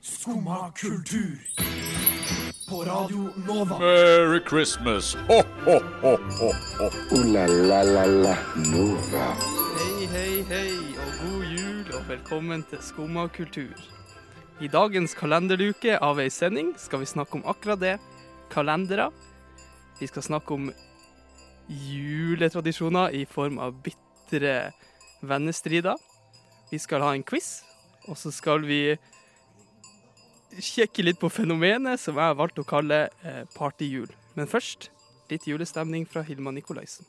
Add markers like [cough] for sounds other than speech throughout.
Skumma kultur. På Radio Nova. Merry Christmas! Ho, ho, ho, ho, ho. Ooh la la la la Nova. Hei, hei, hei, og god jul, og velkommen til Skumma kultur. I dagens kalenderluke av ei sending skal vi snakke om akkurat det kalendere. Vi skal snakke om juletradisjoner i form av bitre vennestrider. Vi skal ha en quiz, og så skal vi sjekke litt på fenomenet som jeg har valgt å kalle eh, partyjul. Men først litt julestemning fra Hilma Nikolaisen.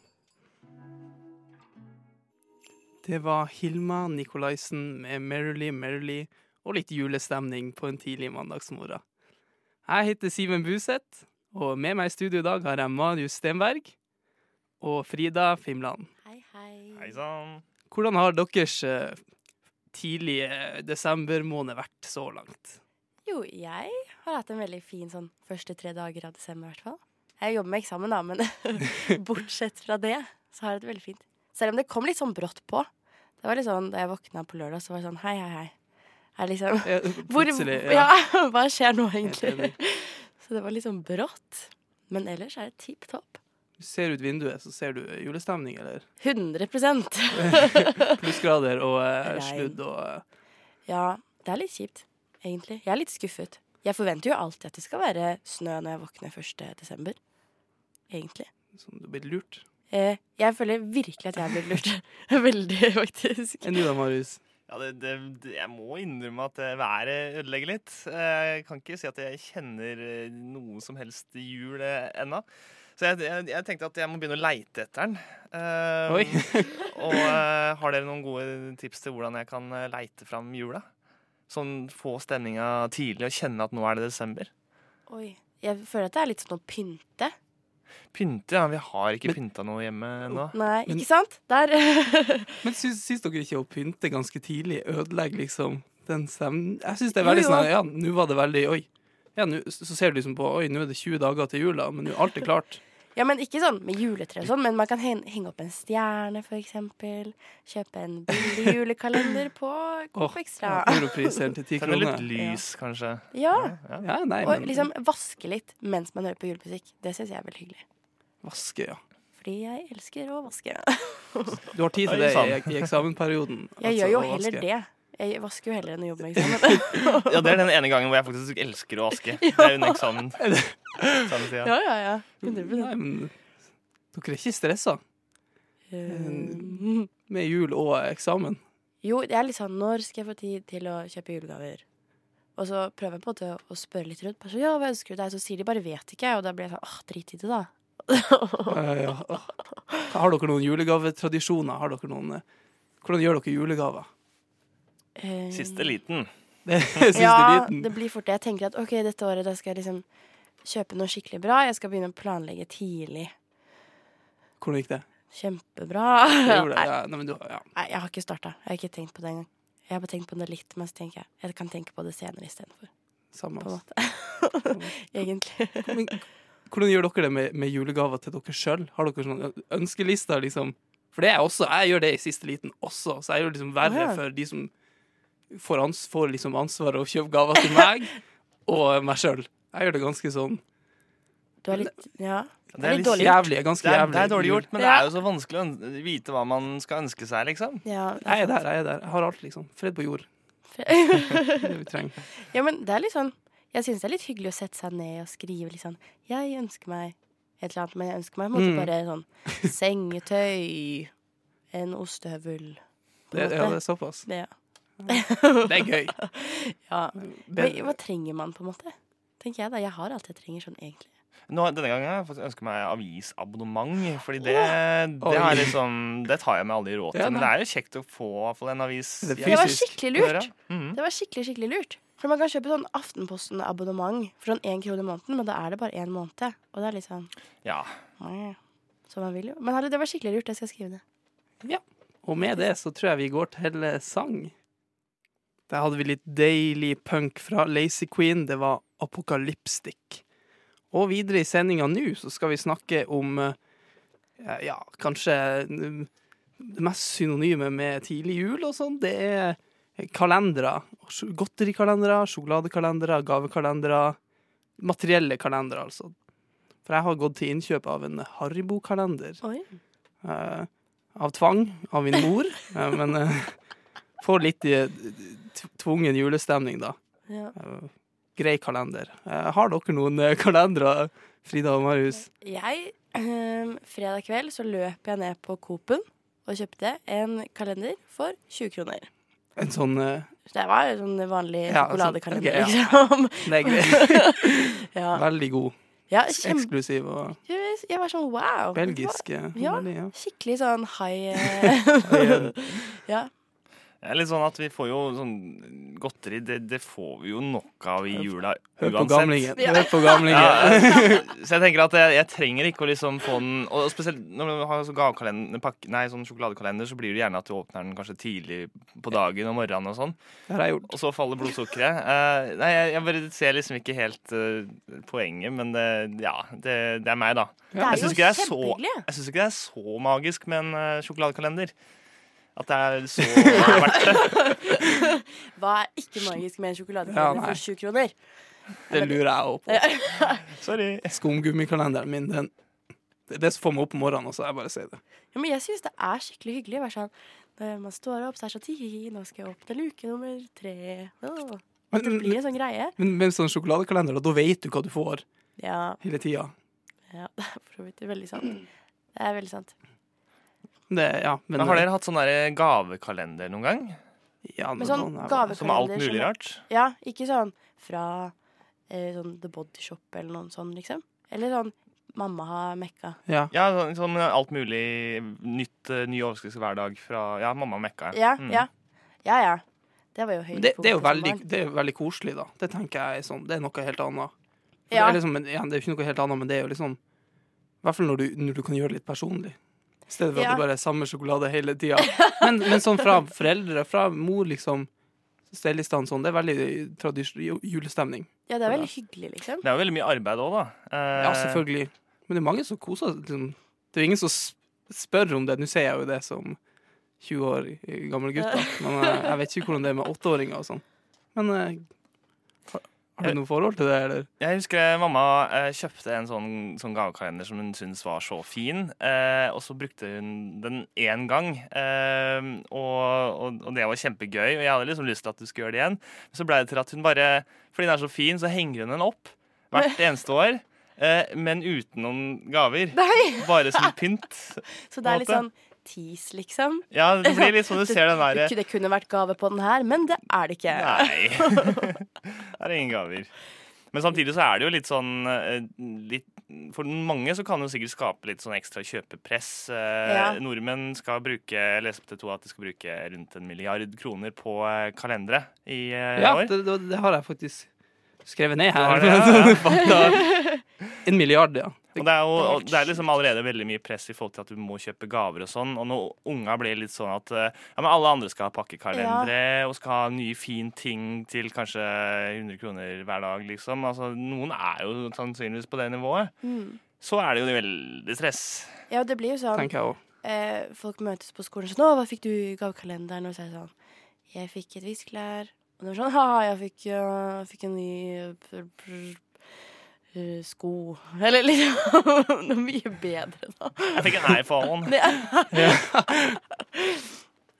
Det var Hilma Nikolaisen med Merrily Merrily og litt julestemning på en tidlig mandagsmorgen. Jeg heter Simen Buseth, og med meg i studio i dag har jeg Marius Stenberg og Frida Fimland. Hei, hei. Hei sann. Hvordan har deres eh, tidlige desembermåned vært så langt? Jo, jeg har hatt en veldig fin sånn første tre dager av desember, i hvert fall. Jeg jobber med eksamen, da, men [laughs] bortsett fra det, så har jeg det veldig fint. Selv om det kom litt sånn brått på. Det var litt sånn, Da jeg våkna på lørdag, så var det sånn hei, hei, hei. Her liksom, ja, [laughs] hvor, ja. [laughs] ja. hva skjer nå, egentlig? Så det var litt sånn brått. Men ellers er det tipp topp. Ser ut vinduet, så ser du julestemning, eller 100 [laughs] plussgrader og eh, sludd og eh, Ja, det er litt kjipt, egentlig. Jeg er litt skuffet. Jeg forventer jo alltid at det skal være snø når jeg våkner 1. desember. Egentlig. sånn du blir lurt. Eh, jeg føler virkelig at jeg er blitt lurt. [laughs] Veldig, faktisk. Enn du da, Marius? Ja, det, det, det, jeg må innrømme at eh, været ødelegger litt. Eh, Jeg kan ikke si at jeg kjenner eh, noe som helst jul ennå. Så jeg, jeg, jeg tenkte at jeg må begynne å leite etter den. Uh, Oi. og uh, har dere noen gode tips til hvordan jeg kan eh, leite fram jula? Sånn få stemninga tidlig og kjenne at nå er det desember. Oi. Jeg føler at det er litt sånn å pynte. Pynte, ja. Vi har ikke Men- pynta noe hjemme ennå. Nei, Men- ikke sant? Der. [laughs] Men syns, syns dere ikke å pynte ganske tidlig ødelegger liksom den stemmen? Jeg syns det er veldig jo. sånn Ja, nå var det veldig Oi. Ja, nu, så ser du liksom på Oi, nå er det 20 dager til jula, men nå er alt er klart. Ja, men ikke sånn med juletre og sånn, men man kan henge opp en stjerne, eksempel. Kjøpe en billig julekalender på Coop Extra. Europrisen til 10 [laughs] Tenne litt kroner. ja. kanskje. Ja. Ja. Ja, nei, Og men liksom vaske litt mens man hører på julemusikk. Det syns jeg er veldig hyggelig. vaske, ja. Fordi jeg elsker å vaske. Du har tid til det i, sann. i eksamenperioden. Jeg altså, gjør jo heller vaske. det. Jeg vasker jo heller enn å jobbe [laughs] med eksamen. [laughs] Ja, det er den ene gangen hvor jeg faktisk elsker å vaske. [laughs] Det er under eksamen. Ja, ja, ja. 100 Nei, men dere er ikke stressa Eh, med jul og eksamen? Jo, det er litt sånn Når skal jeg få tid til å kjøpe julegaver? Og så prøver jeg på en måte å spørre litt rundt. Bare så, ja, hva ønsker du deg? Så sier de bare 'vet ikke', og da blir jeg sånn åh, drit i det, da. Ja, ja. Har dere noen julegavetradisjoner? Har dere noen, eh, hvordan gjør dere julegaver? Eh, Siste liten. [laughs] Siste ja, liten. det blir fort det. Jeg tenker at ok, dette året da skal jeg liksom kjøpe noe skikkelig bra. Jeg skal begynne å planlegge tidlig. Hvordan gikk det? Kjempebra. Det. [laughs] Ja, nei, men du, ja. nei, jeg har ikke starta. Jeg har ikke tenkt på det engang. Jeg har bare tenkt på det litt, men så tenker jeg jeg kan tenke på det senere istedenfor. Samme. På en måte. [laughs] Egentlig. Men, hvordan gjør dere det med, med julegaver til dere sjøl? Har dere sånn ønskelister, liksom? For det er også. Jeg gjør det i siste liten også, så jeg gjør det liksom verre oh, ja. for de som får, ans får liksom ansvaret å kjøpe gaver til meg [laughs] og meg sjøl. Jeg gjør det ganske sånn Du er litt Ja. Det er litt dårlig gjort. jævlig. Ganske Det er, jævlig. det er dårlig gjort, men det er jo så vanskelig å vite hva man skal ønske seg, liksom. Ja, Jeg er der, jeg er der. Jeg har alt, liksom. Fred på jord. [laughs] Det vi trenger. ja, men det er litt sånn Jeg syns det er litt hyggelig å sette seg ned og skrive litt sånn Jeg ønsker meg et eller annet, men jeg ønsker meg på en måte Mm. bare sånn [laughs] sengetøy, en ostehøvel på Det, en ja, det er såpass. Det, [laughs] Det er gøy. [laughs] ja. Men hva trenger man, på en måte? Tenker jeg da. Jeg har alt jeg trenger sånn egentlig. Nå, denne gangen har jeg faktisk ønsket meg avisabonnement, fordi det, det, liksom, det tar jeg meg aldri råd til. Ja, men det er jo kjekt å få en avis. Det Det var skikkelig lurt. Mhm. Det var skikkelig, skikkelig lurt. For man kan kjøpe sånn Aftenposten-abonnement for sånn én krone i måneden, men da er det bare én måned. Og det er litt sånn Ja. Så man vil jo. Men herre, det var skikkelig lurt. Jeg skal skrive det. Og med det så tror jeg vi går til sang. Der hadde vi litt deilig punk fra Lazy Queen. Det var Apokalypstic. Og videre i sendinga nå så skal vi snakke om eh, ja, kanskje mm, det mest synonyme med tidlig jul og sånn. Det er kalendere. Godterikalendere, sjokoladekalendere, gavekalendere. Materielle kalendere, altså. For jeg har gått til innkjøp av en Haribo-kalender. Eh, av tvang av min mor, eh, men eh, får litt i tvungen julestemning, da. Ja. Eh, grei kalender. Eh, har dere noen eh, kalendere, Frida og Marius? Jeg, ehm, fredag kveld så løp jeg ned på Coop-en og kjøpte en kalender for 20 kroner. En sånn uh... Det var en sånn vanlig Ja, sjokoladekalender, sånn, ok, liksom. [laughs] Det er grei. [laughs] ja. Veldig god. ja, kjem... Eksklusiv og Jeg var sånn wow. belgisk. Ja. veldig, ja. Skikkelig sånn high [laughs] Ja. Det er litt sånn at vi får jo sånn godteri, det, det får vi jo nok av i jula uansett. Hør på gamlingen. Hør på gamlingen. Ja, så jeg tenker at jeg, jeg trenger ikke å liksom få den Og spesielt når du har sånn gavekalender, pakke, nei, sånn sjokoladekalender, så blir det gjerne at du åpner den kanskje tidlig på dagen og morgenen og sånn. Det har jeg gjort. Og så faller blodsukkeret. Uh, nei, jeg, jeg bare ser liksom ikke helt uh, poenget, men det, ja, det, det er meg, da. Det er Jeg jo syns ikke, ikke det er så magisk med en uh, sjokoladekalender. At det er så verdt det. [laughs] Hva er ikke magisk med en sjokoladekalender ja, for 20 kroner? Det lurer jeg òg på. [laughs] Sorry. Skumgummikalenderen min, den det er det som får meg opp om morgenen, og så jeg bare sier det. Ja, men jeg syns det er skikkelig hyggelig. å være sånn, Når man står opp, så er det sånn «Tihi, Nå skal jeg åpne luke nummer tre. Åh, Men, Det blir en sånn greie. men med en sånn sjokoladekalender, da vet du hva du får Ja, hele tida. ja [laughs] det er for så vidt veldig sant. Det er veldig sant. Det, ja, men, Men har dere hatt sånn der gavekalender noen gang? ja, Men sånn gavekalender gave- Som alt mulig rart? Ja, ikke sånn fra eh, sånn The Body Shop eller noen sånn, liksom. Eller sånn mamma har mekka. Ja. Ja, sånn, sånn alt mulig nytt, eh, ny overskrift hver dag fra Ja, mamma mekka. Ja, Mm. ja. Ja, ja. Det var jo Men det, det, er jo veldig, det er veldig koselig, da. Det tenker jeg er sånn, det er noe helt annet. Ja. Det, er liksom, ja, det er jo ikke noe helt annet, men det er jo liksom I hvert fall når du, når du kan gjøre det litt personlig. I stedet for Ja. at det bare er samme sjokolade hele tida. Men, men sånn fra foreldre, fra mor, liksom Stylistene sånn, det er veldig julestemning. Ja, det er veldig hyggelig, liksom. Det er jo veldig mye arbeid òg, da. Eh, Ja, selvfølgelig. Men det er mange som koser seg. Liksom. Det er jo ingen som spør om det. Nå ser jeg jo det som 20 år gamle gutter, [laughs] men eh, jeg vet ikke hvordan det er med åtteåringer og sånn. Men eh, har, du noe forhold til det, eller? Jeg husker mamma eh, kjøpte en sånn, sånn gavekalender som hun syntes var så fin. Eh, og så brukte hun den én gang, eh, og, og, og det var kjempegøy. Og jeg hadde liksom lyst til at du skulle gjøre det igjen. Men så ble det til at hun bare Fordi den er så fin, så henger hun den opp hvert [laughs] eneste år. Eh, men uten noen gaver. Nei! Bare som [laughs] pynt. Så det er litt sånn tease, liksom. Ja, det blir litt sånn du [laughs] ser den der derre det kunne vært gave på den her, men det er det ikke. Nei. [laughs] det er ingen gaver. Men samtidig så er det jo litt sånn eh, litt, For mange så kan det jo sikkert skape litt sånn ekstra kjøpepress. Eh, Ja. Nordmenn skal bruke Jeg leser på TV 2 at de skal bruke rundt en milliard kroner på eh, kalendere i Ja, år. det, det, det har jeg faktisk skrevet ned her. det, ja, ja. [laughs] En milliard, ja. Og det er jo Det er og liksom allerede veldig mye press i forhold til at du må kjøpe gaver og sånn. Og når unga blir litt sånn at eh, ja, men alle andre skal ha pakkekalendere og skal ha nye, fin ting til kanskje 100 kroner hver dag, liksom. Altså, noen er jo sannsynligvis på det nivået. Mm. Så er det jo veldig stress. Ja, det blir jo sånn Tenker jeg òg. eh, Folk møtes på skolen sånn 'Å, hva fikk du i gavekalenderen?' Og så er det sånn 'Jeg fikk et viskelær.' Og det var sånn 'Ha, jeg fikk, jeg fikk en ny sko.' Eller liksom [laughs] noe mye bedre, da. Jeg fikk en iPhone. [laughs] Det er,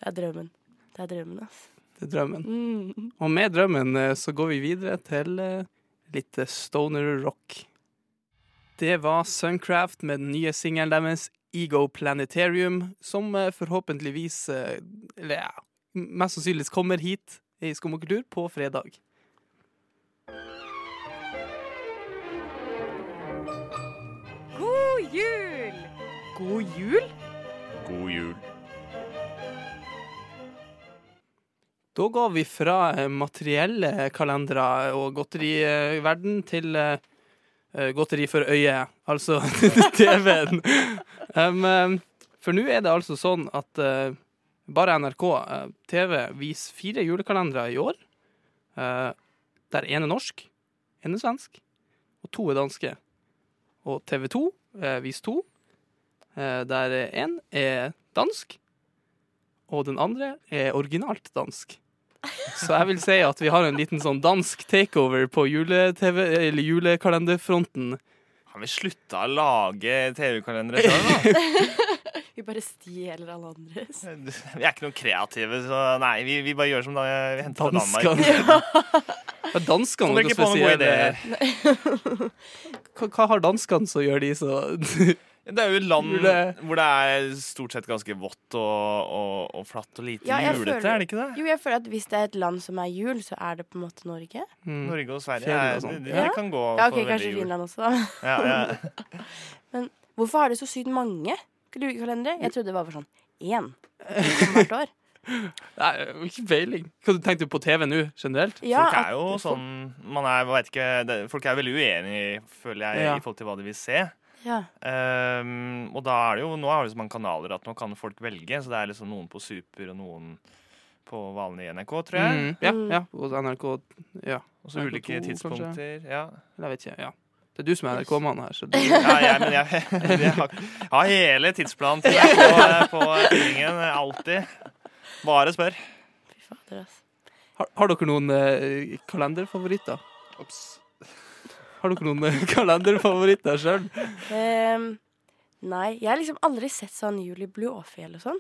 det er drømmen. Det er drømmen, altså. Det er drømmen. Mm. Og med drømmen eh, så går vi videre til eh, litt eh, stoner rock. Det var Suncraft med den nye singelen deres Ego Planetarium, som eh, forhåpentligvis eh, Eller ja, mest sannsynligvis kommer hit i Skum på fredag. Jul! God jul? God jul. Da går vi fra eh, materielle kalendere og godteriverden til eh, eh, godteri for øyet, altså [laughs] TV-en. Um, for nå er det altså sånn at bare NRK TV viser fire julekalendere i år. Eh, der én er norsk, én er svensk, og to er danske. Og TV 2 eh, viser to, eh, der én er dansk, og den andre er originalt dansk. Så jeg vil si at vi har en liten sånn dansk takeover på jule-TV, eller julekalenderfronten. Har vi slutta å lage TV-kalendere sjøl, da? [laughs] Vi bare stjeler alle andres. [laughs] Vi er ikke noen kreative, så nei, vi, vi bare gjør som da vi henter fra Danmark. [laughs] Danskene noe spesielle [laughs] hva, hva har danskene som gjør de så Det er jo et land Jule. hvor det er stort sett ganske vått og, og, og flatt og lite Ja, julete, føler- er det ikke det? Jo, jeg føler at hvis det er et land som er jul, så er det på en måte Norge. mm. Norge og Sverige Fjell og sånt. det, det Ja. kan gå Ja, ok, for kanskje veldig jul. Finland også, da. Ja, ja. [laughs] Hvorfor har de så sykt mange julekalendere? Jeg trodde det var for sånn én hvert år. Nei, ikke peiling. Hva du tenkte du på TV nå, generelt? Ja, Folk er jo sånn man er, vet ikke, det, Folk er veldig uenige, føler jeg, Ja. i forhold til hva de vil se. Ja. Um, og da er det jo Nå har det så mange kanaler at nå kan folk velge. Så det er liksom noen på Super og noen på vanlig NRK, tror jeg. Mm, ja, Mm. ja, og NRK. Ja. Og så ulike NRK2, tidspunkter. Ja. Eller jeg vet ikke. ja. Det er du som er NRK-mann her, så [laughs] du Ja, jeg, men jeg, [laughs] jeg, har, jeg har hele tidsplanen til deg på, på sendingen. Alltid. Bare spør. Fy fader, ass. har, har dere noen eh, kalenderfavoritter? Har dere noen eh, kalenderfavoritter sjøl? Um, nei, jeg har liksom aldri sett sånn Julie Blåfjell og sånn.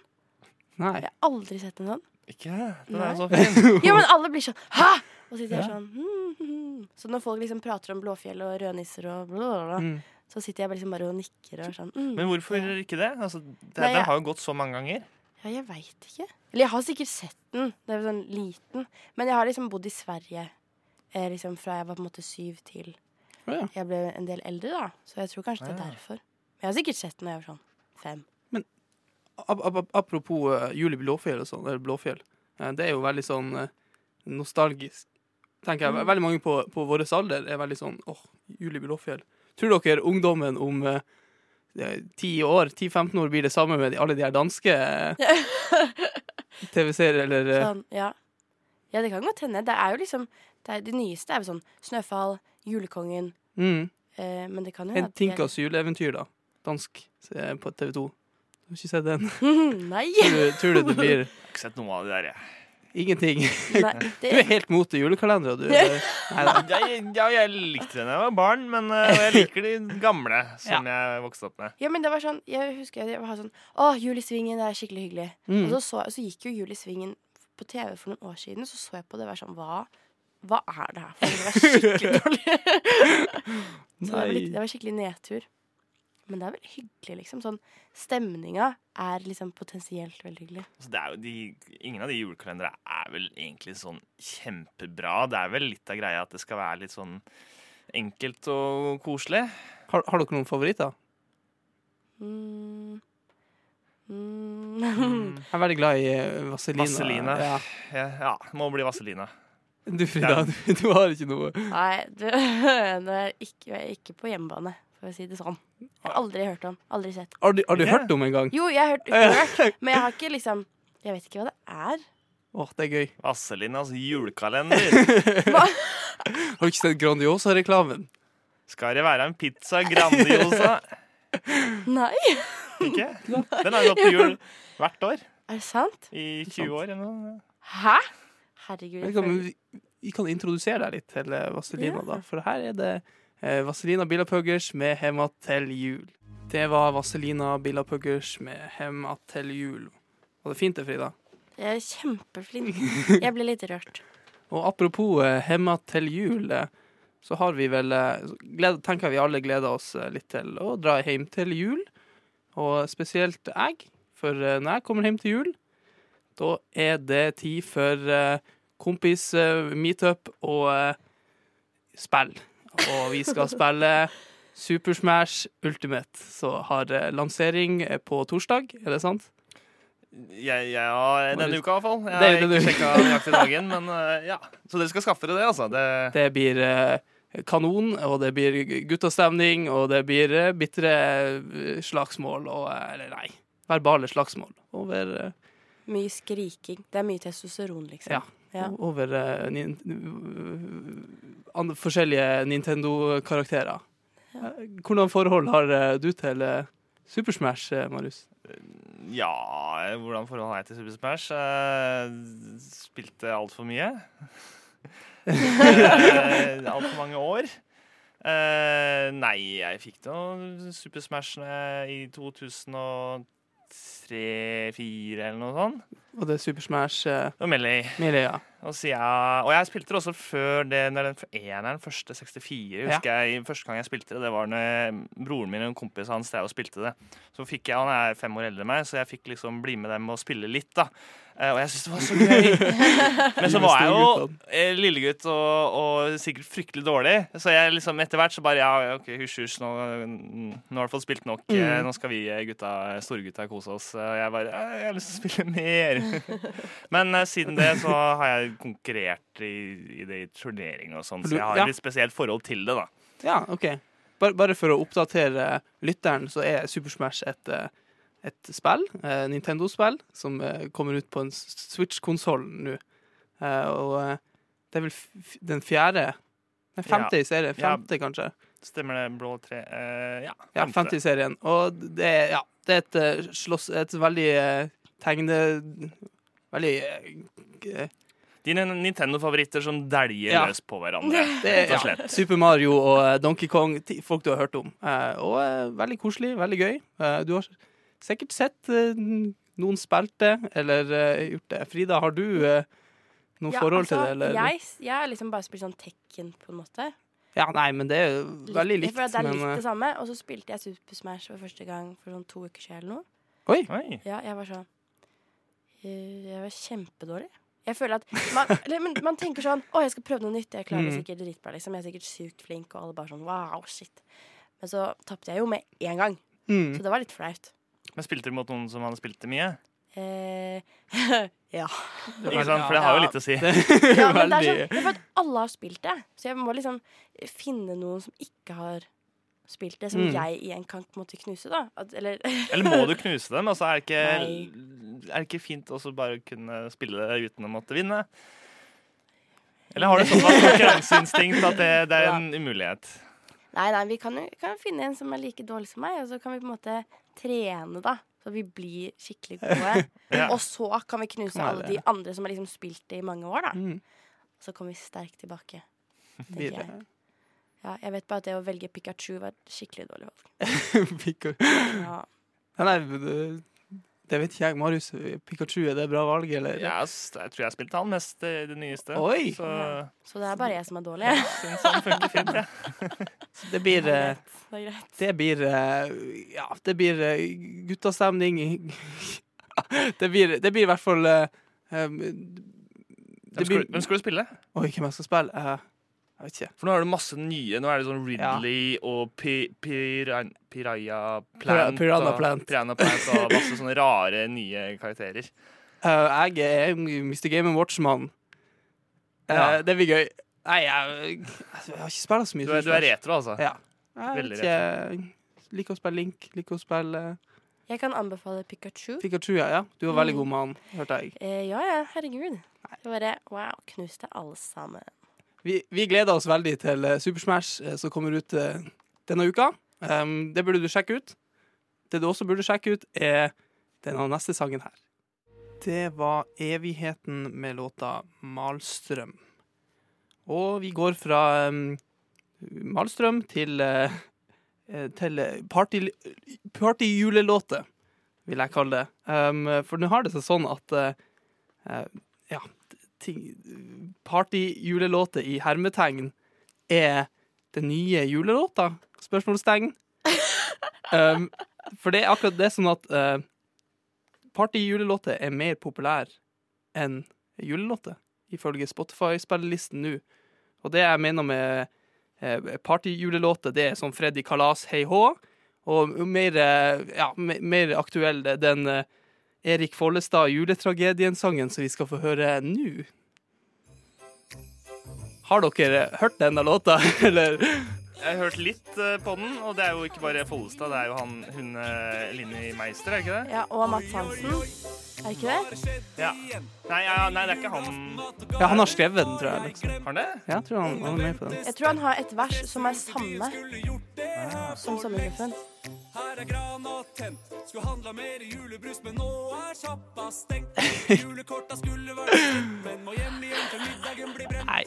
Nei. Jeg har aldri sett en sånn. Ikke? Den Nei. er så fin. [laughs] Ja, men alle blir sånn Hæ?! Og sitter jeg Ja. sånn hmm, hmm, hmm. Så når folk liksom prater om Blåfjell og rødnisser og blablabla, Mm. så sitter jeg bare liksom bare og nikker og sånn mm, Men hvorfor ikke det? Altså, det Nei, det har jo gått så mange ganger. Ja, jeg veit ikke. Eller jeg har sikkert sett den. Det er jo sånn liten. Men jeg har liksom bodd i Sverige eh, liksom fra jeg var på en måte syv til Å, ja. jeg ble en del eldre, da. Så jeg tror kanskje det er derfor. Men jeg har sikkert sett den da jeg var sånn fem. Ap ap apropos uh, Jul Blåfjell og sånn, eller Blåfjell. eh, det er jo veldig sånn eh, nostalgisk. Tenker jeg. Mm. Veldig mange på, på vår alder er veldig sånn åh, Jul i Blåfjell. Tror dere ungdommen om eh, ti år, 10-15 år blir det samme med alle de her danske [laughs] TV-serier, eller eh, Sånn, ja. ja, det kan godt hende. Det er jo liksom det, er, det nyeste er jo sånn Snøfall, Julekongen mm, eh, Men det kan jo En Tinkas juleeventyr, da. Dansk eh, på TV2. Du har ikke sett den? [laughs] Nei! Tror du, tror du det blir [laughs] Jeg har ikke sett noe av det der, jeg. ingenting? Nei Du er helt mot det julekalenderet, du. Jeg, ja, jeg likte den da jeg var barn, men eh, jeg liker de gamle som jeg vokste opp med. ja, men det var sånn Jeg husker jeg var sånn Å, Jul i Svingen, det er skikkelig hyggelig. Mm. Og så, så, så gikk jo Jul i Svingen på TV for noen år siden, så så jeg på det og var sånn Hva, hva er det her for noe? Det var skikkelig [laughs] dårlig. [laughs] så det var, litt, det var skikkelig nedtur. Men det er veldig hyggelig, liksom. Sånn Stemninga er liksom potensielt veldig hyggelig. Altså, det er jo de, ingen av de julekalendere er vel egentlig sånn kjempebra. Det er vel litt av greia at det skal være litt sånn enkelt og koselig. Har, har dere noen favoritter? Mm. Mm. [laughs] Jeg er veldig glad i eh, Vaselina. Vaselina. Ja. Ja, ja må bli Vaselina. Du Frida, [laughs] du, du har ikke noe Nei, du, [laughs] det er ikke, jeg er ikke på hjemmebane, for å si det sånn. Jeg har aldri hørt om. Aldri sett. Har du, har du hørt om en gang? Jo, jeg har hørt, hørt, men jeg har ikke liksom Jeg vet ikke hva det er. Åh, det er gøy. Vasselinas julekalender. [laughs] Har du ikke sett Grandiosa-reklamen? Skal det være en pizza Grandiosa? Nei, Ikke? [laughs] Den har gått på jul hvert år er det sant? i 20 år eller noe. Hæ? Herregud. Jeg kan, vi, vi kan introdusere deg litt til Vazelina, Ja. da. For her er det eh, Vaselina Billapuggers med 'Hemma til jul'. Det var Vaselina Billapuggers med 'Hemma til jul'. Var det fint det, Frida? jeg er kjempeflink. [laughs] Jeg ble litt rørt. Og apropos eh, 'Hemma til jul', eh, så har vi vel Tenker vi alle gleder oss litt til å dra hjem til jul. Og spesielt jeg, for når jeg kommer hjem til jul, da er det tid for eh, kompis eh, meetup og spill. Og vi skal spille Super Smash Ultimate, Så har eh, lansering eh, på torsdag, er det sant? Ja, ja, denne uka i hvert fall. Jeg er har ikke sjekka nøyaktig dagen, men eh, ja. Så dere skal skaffe dere det, altså? Det, Det blir kanon, og det blir guttastemning, og det blir bitre slagsmål og Eller nei, verbale slagsmål over, Mye skriking. Det er mye testosteron, liksom. Ja. Ja. over uh, nin, forskjellige Nintendo-karakterer. Ja. Hvordan forhold har eh, du til uh, Super Smash, eh, Marius? Ja, hvordan forhold har jeg til Super Smash? Uh, spilte altfor mye. uh, altfor mange år. Uh, nei, jeg fikk da Super Smash i 2003-2004 eller noe sånt. Og det er Super Smash uh, Og Melee. Melee, ja. Og, så jeg, og jeg spilte det også før det, når den eneren, første 64, husker jeg. Første gang jeg spilte det, det var når broren min og en kompis hans drev og spilte det. Så fikk jeg, Han er fem år eldre enn meg, så jeg fikk liksom bli med dem og spille litt. da. Eh, Og jeg syntes det var så gøy. [laughs] Men så var jeg jo eh, lillegutt og, og sikkert fryktelig dårlig. Så jeg liksom etter hvert så bare Ja, OK, hysj, hysj, nå, nå har du fått spilt nok. Eh, Mm. Nå skal vi eh, gutta, storgutta kose oss. Og jeg bare Jeg har lyst til å spille mer. [laughs] Men uh, siden det så har jeg konkurrert i, i det i turneringer og sånn, så jeg har ja. et litt spesielt forhold til det, da. Ja, OK. Bare, bare for å oppdatere lytteren, så er Super Smash et, eh, et spill, eh, Nintendo-spill, som kommer ut på en Switch-konsoll nå. Og det er vel den fjerde Nei, femte i serien. Ja. Kanskje. Stemmer det, Blå tre uh, ja. Ja, femte i serien. Og det ja, det er et slåss... Et veldig eh, tegne... Veldig eh, Dine Nintendo-favoritter som dæljer Ja. løs på hverandre. Det ja. Super Mario og eh, Donkey Kong, ti- folk du har hørt om. Eh, og veldig koselig, veldig gøy. Du har sikkert sett noen spilt det, eller gjort det. Frida, har du noe Ja, forhold til altså, det? Eller? Jeg, jeg har liksom bare spilt sånn Tekken, på en måte. Ja, nei, men det er jo veldig likt. at det er litt men, det samme. Og så spilte jeg Super Smash for første gang for sånn to uker siden eller noe. Oi! Oi. Ja, jeg var sånn Jeg var kjempedårlig. Jeg føler at man, [laughs] eller, men, man tenker sånn Å, jeg skal prøve noe nytt. Jeg klarer det Mm. sikkert dritbra. Liksom. Jeg er sikkert sykt flink, og alle bare sånn wow, shit. Men så tapte jeg jo med én gang. mm. Så det var litt flaut. Men spilte du mot noen som hadde spilt det mye? Eh, [laughs] ja. Ikke sant? For det har jo litt å si. ja [laughs] men det er sånn, det er for at alle har spilt det. Så jeg må liksom finne noen som ikke har spilt det, som Mm. jeg igjen kan på en måte knuse, da. At, eller [laughs] Eller må du knuse dem? Altså, er, det ikke, er det ikke fint også bare å kunne spille det uten å måtte vinne? Eller har du sånn konkurranseinstinkt at det, det er [laughs] en umulighet? Nei, nei, vi kan kan finne en som er like dårlig som meg, og så kan vi på en måte trene, da. Så vi blir skikkelig gode. [laughs] Ja. Og så kan vi knuse Kan alle de andre som har liksom spilt det i mange år, da. Mm. Så kommer vi sterkt tilbake. Videre. Jeg. Ja, jeg vet bare at det å velge Pikachu var et skikkelig dårlig valg. [laughs] Pikachu. Ja. Ja, Nei, det, det vet ikke jeg. Marius, Pikachu, er det bra valg, eller? Ja, jeg tror jeg spilte han mest i det nyeste. Oi! Så Ja. Så det er bare jeg som er dårlig. jeg syns han funker fint. Ja. [laughs] Det blir Det er eh, greit. Det blir eh, Ja, det blir eh, guttastemning. [laughs] det, blir, det blir i hvert fall eh, um, det blir, hvem skal du spille? Oi, hvem jeg skal spille? Eh, jeg vet ikke. For nå har du masse nye. Nå er det sånn Ridley og pi, piran, Piraya Plant. Piranha og, Plant. Piranha Plant og masse [laughs] sånne rare nye karakterer. Uh, jeg er Mr. Game Watch-mann. Uh, Ja. Det blir gøy. Nei, jeg, jeg har ikke spilt så mye. Du er, du er retro, altså? Ja. Jeg Veldig vet ikke, liker å spille Link, liker å spille eh, Jeg kan anbefale Pikachu. Pikachu. Ja, ja. Du var veldig Mm. god med han, hørte jeg. Uh, ja, ja, herregud. Det bare. Wow, knuste alle sammen. Vi, vi gleder oss veldig til eh, Super Smash eh, som kommer ut eh, denne uka. Um, det burde du sjekke ut. Det du også burde sjekke ut, er denne neste sangen her. Det var Evigheten med låta Malstrøm. Og vi går fra um, Malstrøm til, uh, til partyjulelåter, party, vil jeg kalle det. Um, for nå har det seg sånn at ting, partyjulelåter i hermetegn er den nye julelåta? Spørsmålstegn. [laughs] Um, for det er akkurat det sånn at uh, partyjulelåter er mer populær enn julelåter, ifølge Spotify-spillelisten nå. Og det jeg mener med uh, partyjulelåter, det er sånn Freddy Kalas Hei Hå, og mer, eh, ja, me- mer aktuell den eh, Erik Follestad juletragedien-sangen som vi skal få høre nå. Har dere hørt denne låta, [laughs] eller? Jeg har hørt litt eh, på den, og det er jo ikke bare Follestad, det er jo han, hun eh, Linni Meister, er ikke det? Ja, og Mats Hansen. Er det ikke det? Ja. Nei, ja, nei, det er ikke han. Ja, han har skrevet den, tror jeg. Liksom. Har han det? Ja, jeg tror han, han er med på den. Jeg tror han har et vers som er samme som Sommergruppen. Her er grana tent. Skulle handla mer julebrus, men nå er sjappa stengt. [laughs] Julekorta skulle vært men må hjem igjen før middagen blir brent. Nei,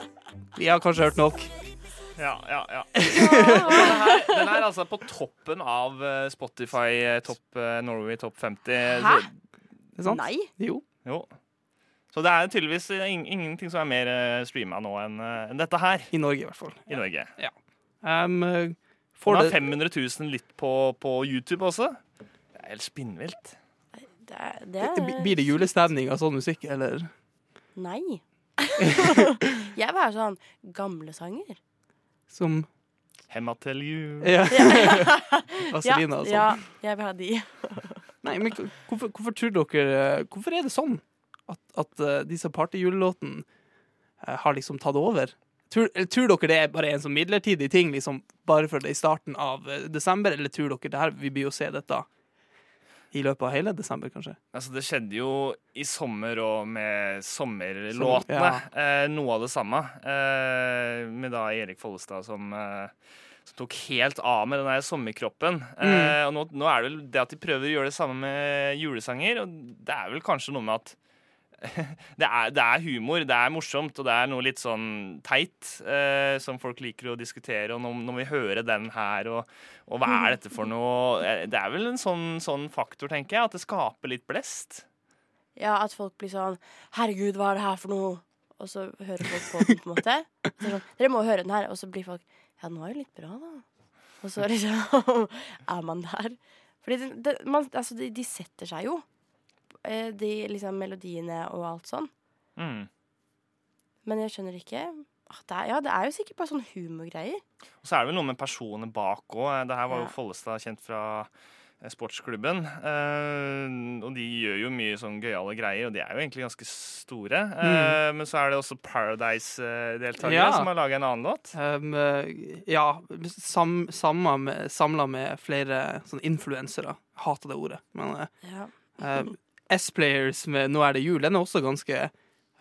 vi har kanskje hørt nok. Ja, ja, ja. [laughs] Den er, den er altså på toppen av eh, Spotify eh, topp eh, Norway Top 50. Hæ? Det er sant? Nei. Jo. Jo. Så det er tydeligvis ing- ingenting som er mer streama nå enn dette her I Norge, i hvert fall. i Norge. Um, eh, Og får det er 500 000 litt på, på YouTube også. Det er helt spinnvilt. Det, er- det er Blir det julestemning av sånn musikk, eller? Nei. [laughs] jeg vil ha sånn gamle sanger. Som Hemma til jul. Ja. [laughs] Ja, [laughs] Vazelina og sånn. ja, jeg vil ha de. Nei, men hvorfor, hvorfor tror dere Hvorfor er det sånn at, at eh, disse partyjulelåtene eh, har liksom tatt over? Tror, tror dere det er bare en sånn midlertidig ting, liksom bare for det i starten av eh, desember, eller tror dere det her, vi blir jo se dette i løpet av hele desember, kanskje? Altså, det skjedde jo i sommer og med sommerlåtene. Som- eh, noe av det samme. Eh, med da Erik Follestad som, eh, som tok helt av med den der sommerkroppen. Eh, og nå, nå er det vel det at de prøver å gjøre det samme med julesanger, og det er vel kanskje noe med at [laughs] det er, det er humor, det er morsomt, og det er noe litt sånn teit eh, som folk liker å diskutere. Og når, når vi hører den her, og, og hva er dette for noe eh, Det er vel en sånn, sånn faktor, tenker jeg, at det skaper litt blest. Ja, at folk blir sånn Herregud, hva er det her for noe? Og så hører folk på den, på en måte. Så sånn, Dere må høre den her. Og så blir folk Ja, den var jo litt bra, da. Og så liksom [laughs] er man der. Fordi det, det, man, altså, de, de setter seg jo. Eh, De liksom melodiene og alt sånn. Mm. Men jeg skjønner ikke ah, det er, Ja, det er jo sikkert bare sånn humorgreier. Og så er det vel noe med personene bak òg. Det her var jo Ja. Follestad kjent fra eh, sportsklubben. Eh, og de gjør jo mye sånn gøyale greier, og de er jo egentlig ganske store. Eh, men så er det også Paradise-deltakere Ja. som har laga en annen låt. Um, eh, ja, sam, samla med, med flere sånn influensere. Hater det ordet. Men eh, Ja. eh, S-Players med 'Nå er det jul' den er også ganske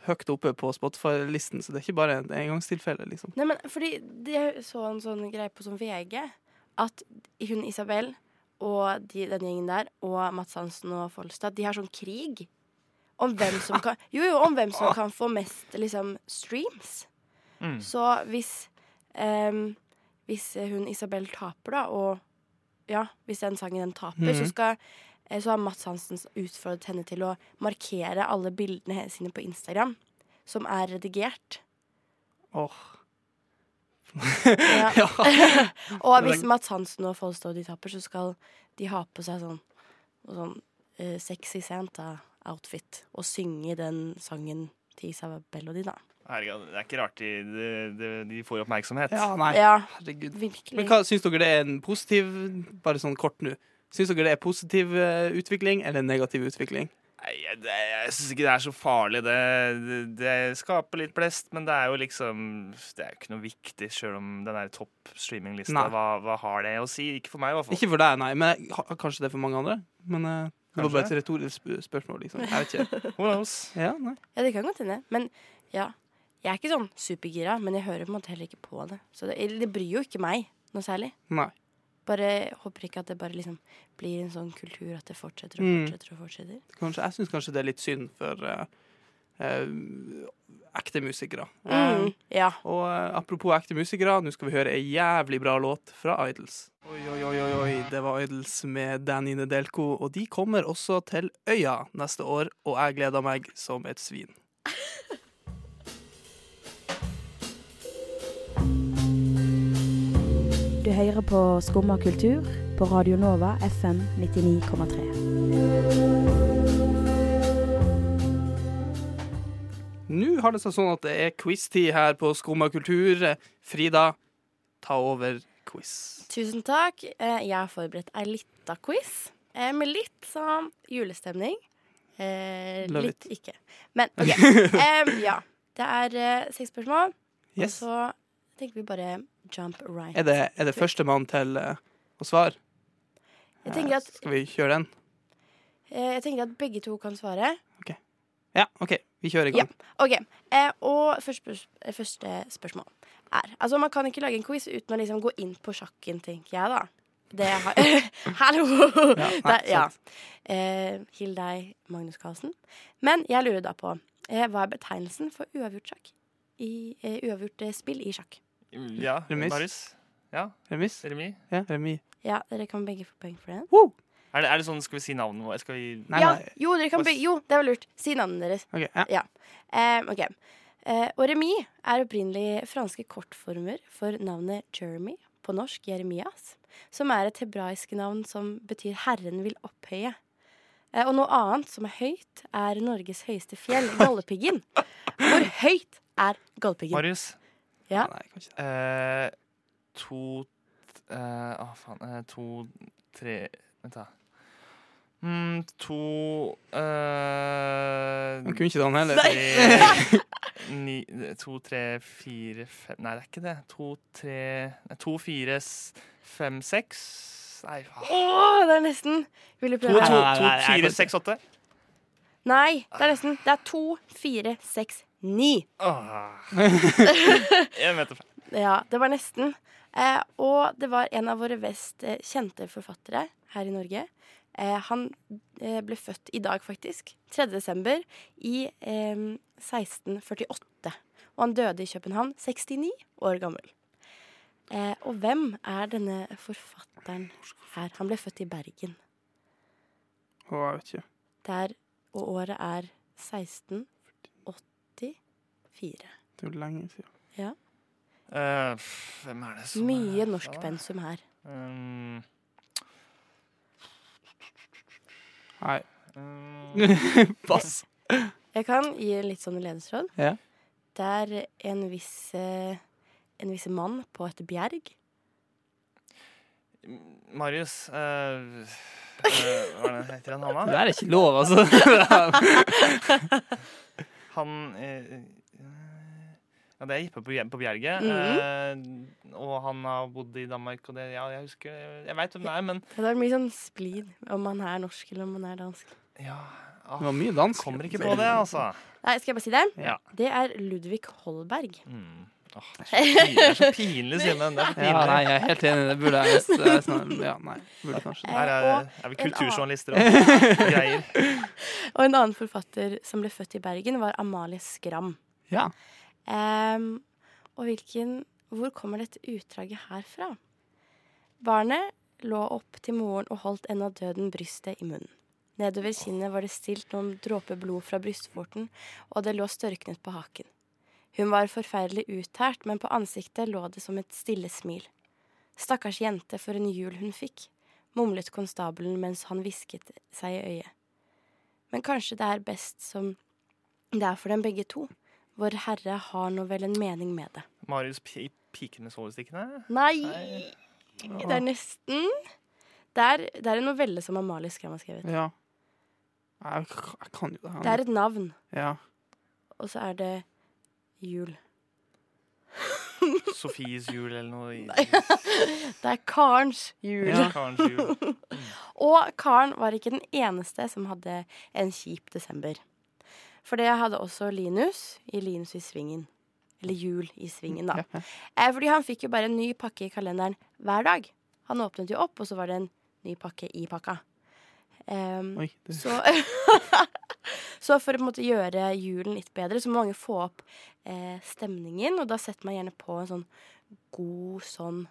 høyt oppe på Spotify-listen, så det er ikke bare et engangstilfelle, liksom. Nei, men fordi Jeg så en sånn greie på sånn VG at hun Isabel og de, den gjengen der, og Mats Hansen og Folstad, de har sånn krig om hvem som kan [laughs] Jo, jo, om hvem som kan få mest liksom streams. Mm. Så hvis um, Hvis hun Isabel taper, da, og ja, hvis den sangen den taper, så Mhm. skal så har Mats Hansen utfordret henne til å markere alle bildene sine på Instagram, som er redigert. Åh. Ja. [laughs] ja. [laughs] Og hvis Mats Hansen og Folstad de taper, så skal de ha på seg sånn, sånn uh, sexy Santa-outfit og synge den sangen til Isabel og de, da. Herregud, det er ikke rart de, de, de, de får oppmerksomhet. ja, nei. Ja, Herregud. virkelig. Men hva syns dere det er en positiv Bare sånn kort nå. Syns dere det er positiv eh, utvikling eller negativ utvikling? Nei, jeg, det, jeg syns ikke det er så farlig. Det, det, det skaper litt blest, men det er jo liksom Det er jo ikke noe viktig, sjøl om den er topp streaminglista. Hva, hva har det å si? Ikke for meg, i hvert fall. Ikke for deg, nei, men ha- kanskje det er for mange andre. Men uh, det var bare et retorisk sp- spørsmål, liksom. Jeg vet ikke. [laughs] Who knows? Ja, nei. Ja, det kan godt hende. Men ja, jeg er ikke sånn supergira, men jeg hører på en måte heller ikke på det. Så det, det bryr jo ikke meg noe særlig. nei. Bare håper ikke at det bare liksom blir en sånn kultur at det fortsetter og Mm. fortsetter og fortsetter. Kanskje, jeg syns kanskje det er litt synd for uh, uh, ekte musikere. Mm, Eh, ja. og uh, apropos ekte musikere, nå skal vi høre ei jævlig bra låt fra Idols. Oi, oi, oi, oi, oi, det var Idols med Danny Nedelko, og de kommer også til Øya neste år, og jeg gleder meg som et svin. Du hører på Skumma kultur på Radio Nova FM 99,3. Nå har det seg sånn at det er quiz-tid her på Skumma kultur. Frida, ta over quiz. Tusen takk. Eh, Jeg har forberedt ei lita quiz eh, med litt sånn julestemning. Eh, Love litt ikke. Men OK. Ja. Det er seks spørsmål, Yes. og så tenker vi bare jump right. Er det, er det førstemann til uh, å svare? At, Skal vi kjøre den? eh, jeg tenker at begge to kan svare. Ja, OK. Vi kjører i gang. OK. Eh, og første, første spørsmål er Altså, man kan ikke lage en quiz uten å liksom gå inn på sjakken, tenker jeg, da. det har [laughs] [laughs] Hallo! Ja, nei, ja. Eh, Hill deg, Magnus Carlsen. Men jeg lurer da på eh, hva er betegnelsen for uavgjort sjakk? I eh, uavgjort spill i sjakk. Ja, Remis. Marius? Ja, Remis? Remis? Ja, remis. Ja, dere kan begge få poeng for det. Woo! Er det, er det sånn, skal vi si navnet vårt? Skal vi Nei, ja, nei. jo, dere kan Hva begge, jo, det var lurt. Si navnet deres. OK. Ja. ja. Um, okay. uh, og remis er opprinnelig franske kortformer for navnet Jeremy, på norsk Jeremias, som er et hebraisk navn som betyr 'Herren vil opphøye'. Uh, og noe annet som er høyt, er Norges høyeste fjell, [laughs] Galdhøpiggen. Hvor høyt er Galdhøpiggen? Marius? Ja. Nei, kanskje det. Eh, to eh, Å, faen. Eh, to, tre Vent, da. Mm, to eh, Han kunne ikke den heller. tre, ni, to, tre, fire, fem Nei, det er ikke det. To, tre nei, To, fire, s- fem, seks Nei, faen. Å, det er nesten. Vil du To, prøve? to, Nei, nei, to, nei, jeg kan fire, ikke. seks, åtte. Nei, det er nesten. Det er to, fire, seks, ni. Åh. [laughs] Jeg vet. Ja, det var nesten. Eh, og det var en av våre best eh, kjente forfattere her i Norge. Eh, han eh, ble født i dag, faktisk. 3. desember i eh, 1648. Og han døde i København, 69 år gammel. Eh, og hvem er denne forfatteren her? Han ble født i Bergen. Å, jeg vet ikke. Der, og året er 1684. Det er jo lenge siden. Ja. Uh, hvem er det som Mye er- norskpensum her. Um, Nei. um, [laughs] Pass. Jeg kan gi litt sånn ledesråd. Ja. Det er en viss, eh, en viss mann på et bjerg. Marius uh, uh, Hva er det heter han, han Det er ikke lov, altså. [laughs] Han eh, Ja, det er Jippe på, på Bjerget. Mm. eh, og han har bodd i Danmark, og det Ja, jeg husker Jeg veit hvem det er, men Det er mye sånn splid om man er norsk eller om man er dansk. ja, ah, Det var mye dansk. Kommer ikke på det, altså. Nei, skal jeg bare si det? Ja. Det er Ludvig Holberg. Mm. Åh, det, er så [laughs] pinlig, det er så pinlig, Simen. Er Ja, nei, jeg er helt enig. Det burde jeg visst. sånn, Ja, nei. Burde kanskje det. Her er, er vi kulturjournalister [laughs] og greier. Og en annen forfatter som ble født i Bergen, var Amalie Skram. Ja. Ehm, og hvilken Hvor kommer dette utdraget her fra? Barnet lå opp til moren og holdt ennå døden brystet i munnen. Nedover kinnet var det stilt noen dråper blod fra brystvorten, og det lå størknet på haken. Hun var forferdelig uttært, men på ansiktet lå det som et stille smil. Stakkars jente, for en jul hun fikk, mumlet konstabelen mens han hvisket seg i øyet. Men kanskje det er best som det er for dem begge to. Vår Herre har nå vel en mening med det. Marius pi Piken med soverstikkene. Nei! Nei. Det er nesten Det er, det er en novelle som Amalie Skram har skrevet. Ja. Jeg, jeg kan jo det her. Det er et navn, Ja. og så er det jul. [laughs] Sofies jul eller noe. Nei. [laughs] Det er Karens jul. Ja. Karens jul. [laughs] Og Karen var ikke den eneste som hadde en kjip desember. For jeg hadde også Linus i Linus i Svingen. Eller Jul i Svingen, da. [laughs] Eh, fordi han fikk jo bare en ny pakke i kalenderen hver dag. Han åpnet jo opp, og så var det en ny pakke i pakka. Um, Oi. Det, så, [laughs] så for å måte gjøre julen litt bedre, så må mange få opp eh, stemningen. Og da setter man gjerne på en sånn god sånn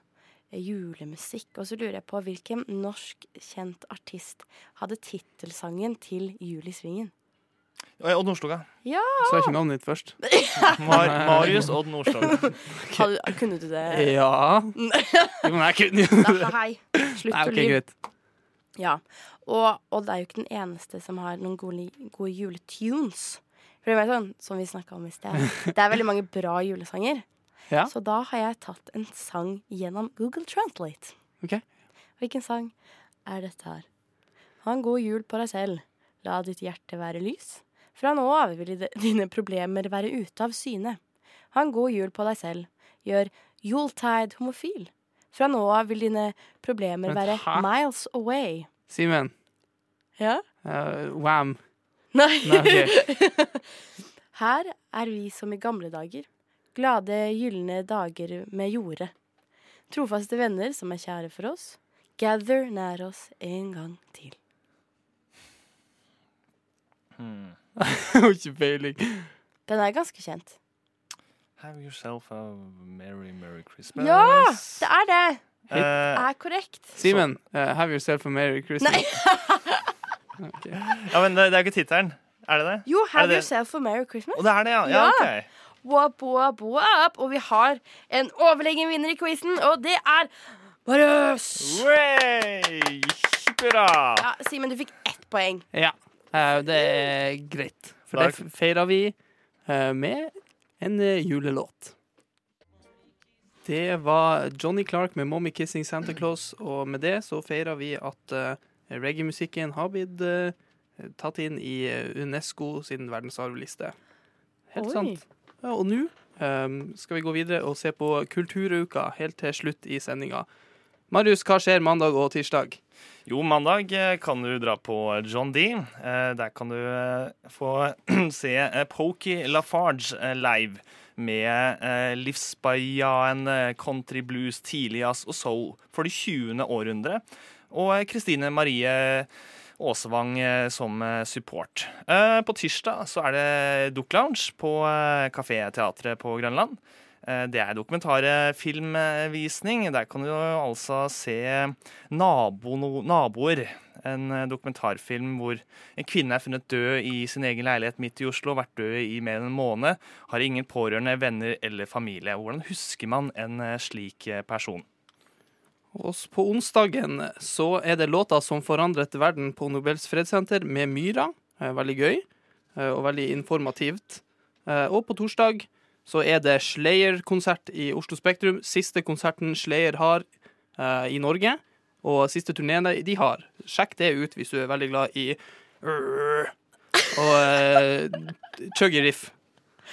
eh, julemusikk. Og så lurer jeg på hvilken norsk kjent artist hadde tittelsangen til Jul i Svingen? Odd Nordstoga. er ikke navnet ditt først. [laughs] Mar Marius Odd Nordstoga. [laughs] Okay. kunne du det? Ja. Jo, men jeg kunne jo det. hei. [laughs] Slutt Nei, å lyve. Ja. Og, Odd er jo ikke den eneste som har noen gode, gode juletunes. For det er sånn, som vi snakka om i sted, det er veldig mange bra julesanger. Ja. Så da har jeg tatt en sang gjennom Google Translate. Okay. Hvilken sang er dette her? Ha en god jul på deg selv. La ditt hjerte være lys. Fra nå av vil dine problemer være ute av syne. Ha en god jul på deg selv. Gjør Yuletide homofil. Fra nå av vil dine problemer Vent, være hæ? miles away. Simen. Ja? Uh, wham. Nei. Nei, okay. [laughs] Her er vi som i gamle dager. Glade, gylne dager med jorde. Trofaste venner som er kjære for oss. Gather nær oss en gang til. [laughs] Har ikke peiling. Den er ganske kjent. Have yourself a merry, merry Christmas. Ja, det er det! Det Er korrekt. Simen, uh, have yourself a merry Christmas. Nei. okay. ja, men det, det er jo ikke tittelen. Er det det? Jo, Have det det? yourself a merry Christmas. Og det er det, ja. ja, Ja. ok. Wop, wop, wop. Og vi har en overlegen vinner i quizen, og det er Marius! Way! Bra! Ja, Simen, du fikk ett poeng. Ja, eh, det er greit. For det feirer vi eh, med en eh, julelåt. Det var Johnny Clark med 'Mommy Kissing Santa Claus', og med det så feirer vi at eh, reggae-musikken har blitt eh, tatt inn i eh, UNESCO sin verdensarvliste. Helt Oi. sant. Ja, og nå um, skal vi gå videre og se på Kulturuka helt til slutt i sendinga. Marius, hva skjer mandag og tirsdag? Jo, mandag eh, kan du dra på John D. Eh, Der kan du eh, få [clears throat] se eh, Pokey Lafarge eh, live med eh, livsbejaende country blues, tidlig jazz og soul for det 20. århundre. Og eh, Kristine Marie Aasevang eh, som eh, support. Eh, På tirsdag så er det Duck Lounge på Kafé Teatret på Grønland. Eh, Det er dokumentarfilmvisning. Der kan du altså se nabo, naboer. En eh, dokumentarfilm hvor en kvinne er funnet død i sin egen leilighet midt i Oslo. Vært død i mer enn en måned. Har ingen pårørende, venner eller familie. Hvordan husker man en eh, slik person? Og på onsdagen så er det låta som forandret verden på Nobels fredssenter med Myra. Veldig gøy og veldig informativt. Og på torsdag så er det Slayer-konsert i Oslo Spektrum. Siste konserten Slayer har uh, i Norge. Og siste turneen de har. Sjekk det ut hvis du er veldig glad i og uh, chuggy riff.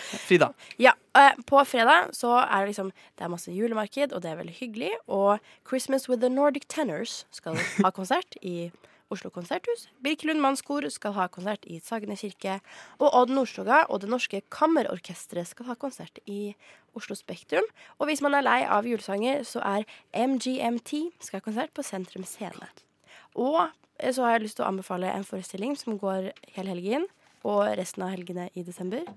Frida. Ja, eh, På fredag så er det liksom Det er masse julemarked, og det er veldig hyggelig. Og Christmas with the Nordic Tenors skal ha konsert i Oslo konserthus. Birkelund Mannskor skal ha konsert i Sagene kirke. Og Odd Nordstoga og Det Norske Kammerorkestret skal ha konsert i Oslo Spektrum. Og hvis man er lei av julesanger, så er MGMT skal ha konsert på Sentrum Scene. Og eh, så har jeg lyst til å anbefale en forestilling som går hele helgen, og resten av helgene i desember,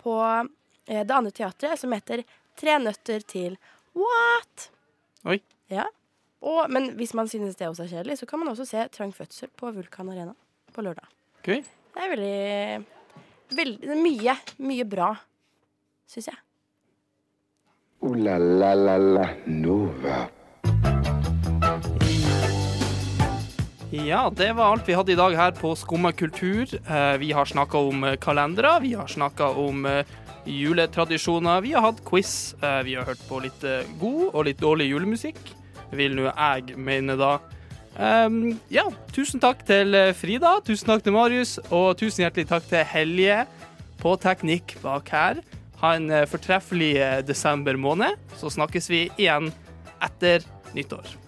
på eh, det andre teatret, som heter Tre nøtter til what? Oi. Ja. Og, men hvis man synes det også er kjedelig, så kan man også se Trang fødsel på Vulkan Arena på lørdag. Okay. Det er veldig, veldig Mye, mye bra, syns jeg. Ooh la la la la Nova. Ja, det var alt vi hadde i dag her på Skumma kultur. Eh, vi har snakka om eh, kalendere, vi har snakka om eh, juletradisjoner, vi har hatt quiz, eh, vi har hørt på litt god og litt dårlig julemusikk, vil nå jeg mene da. Um, ja, tusen takk til eh, Frida, tusen takk til Marius, og tusen hjertelig takk til Helje på teknikk bak her. Ha en eh, fortreffelig eh, desember måned, så snakkes vi igjen etter nyttår.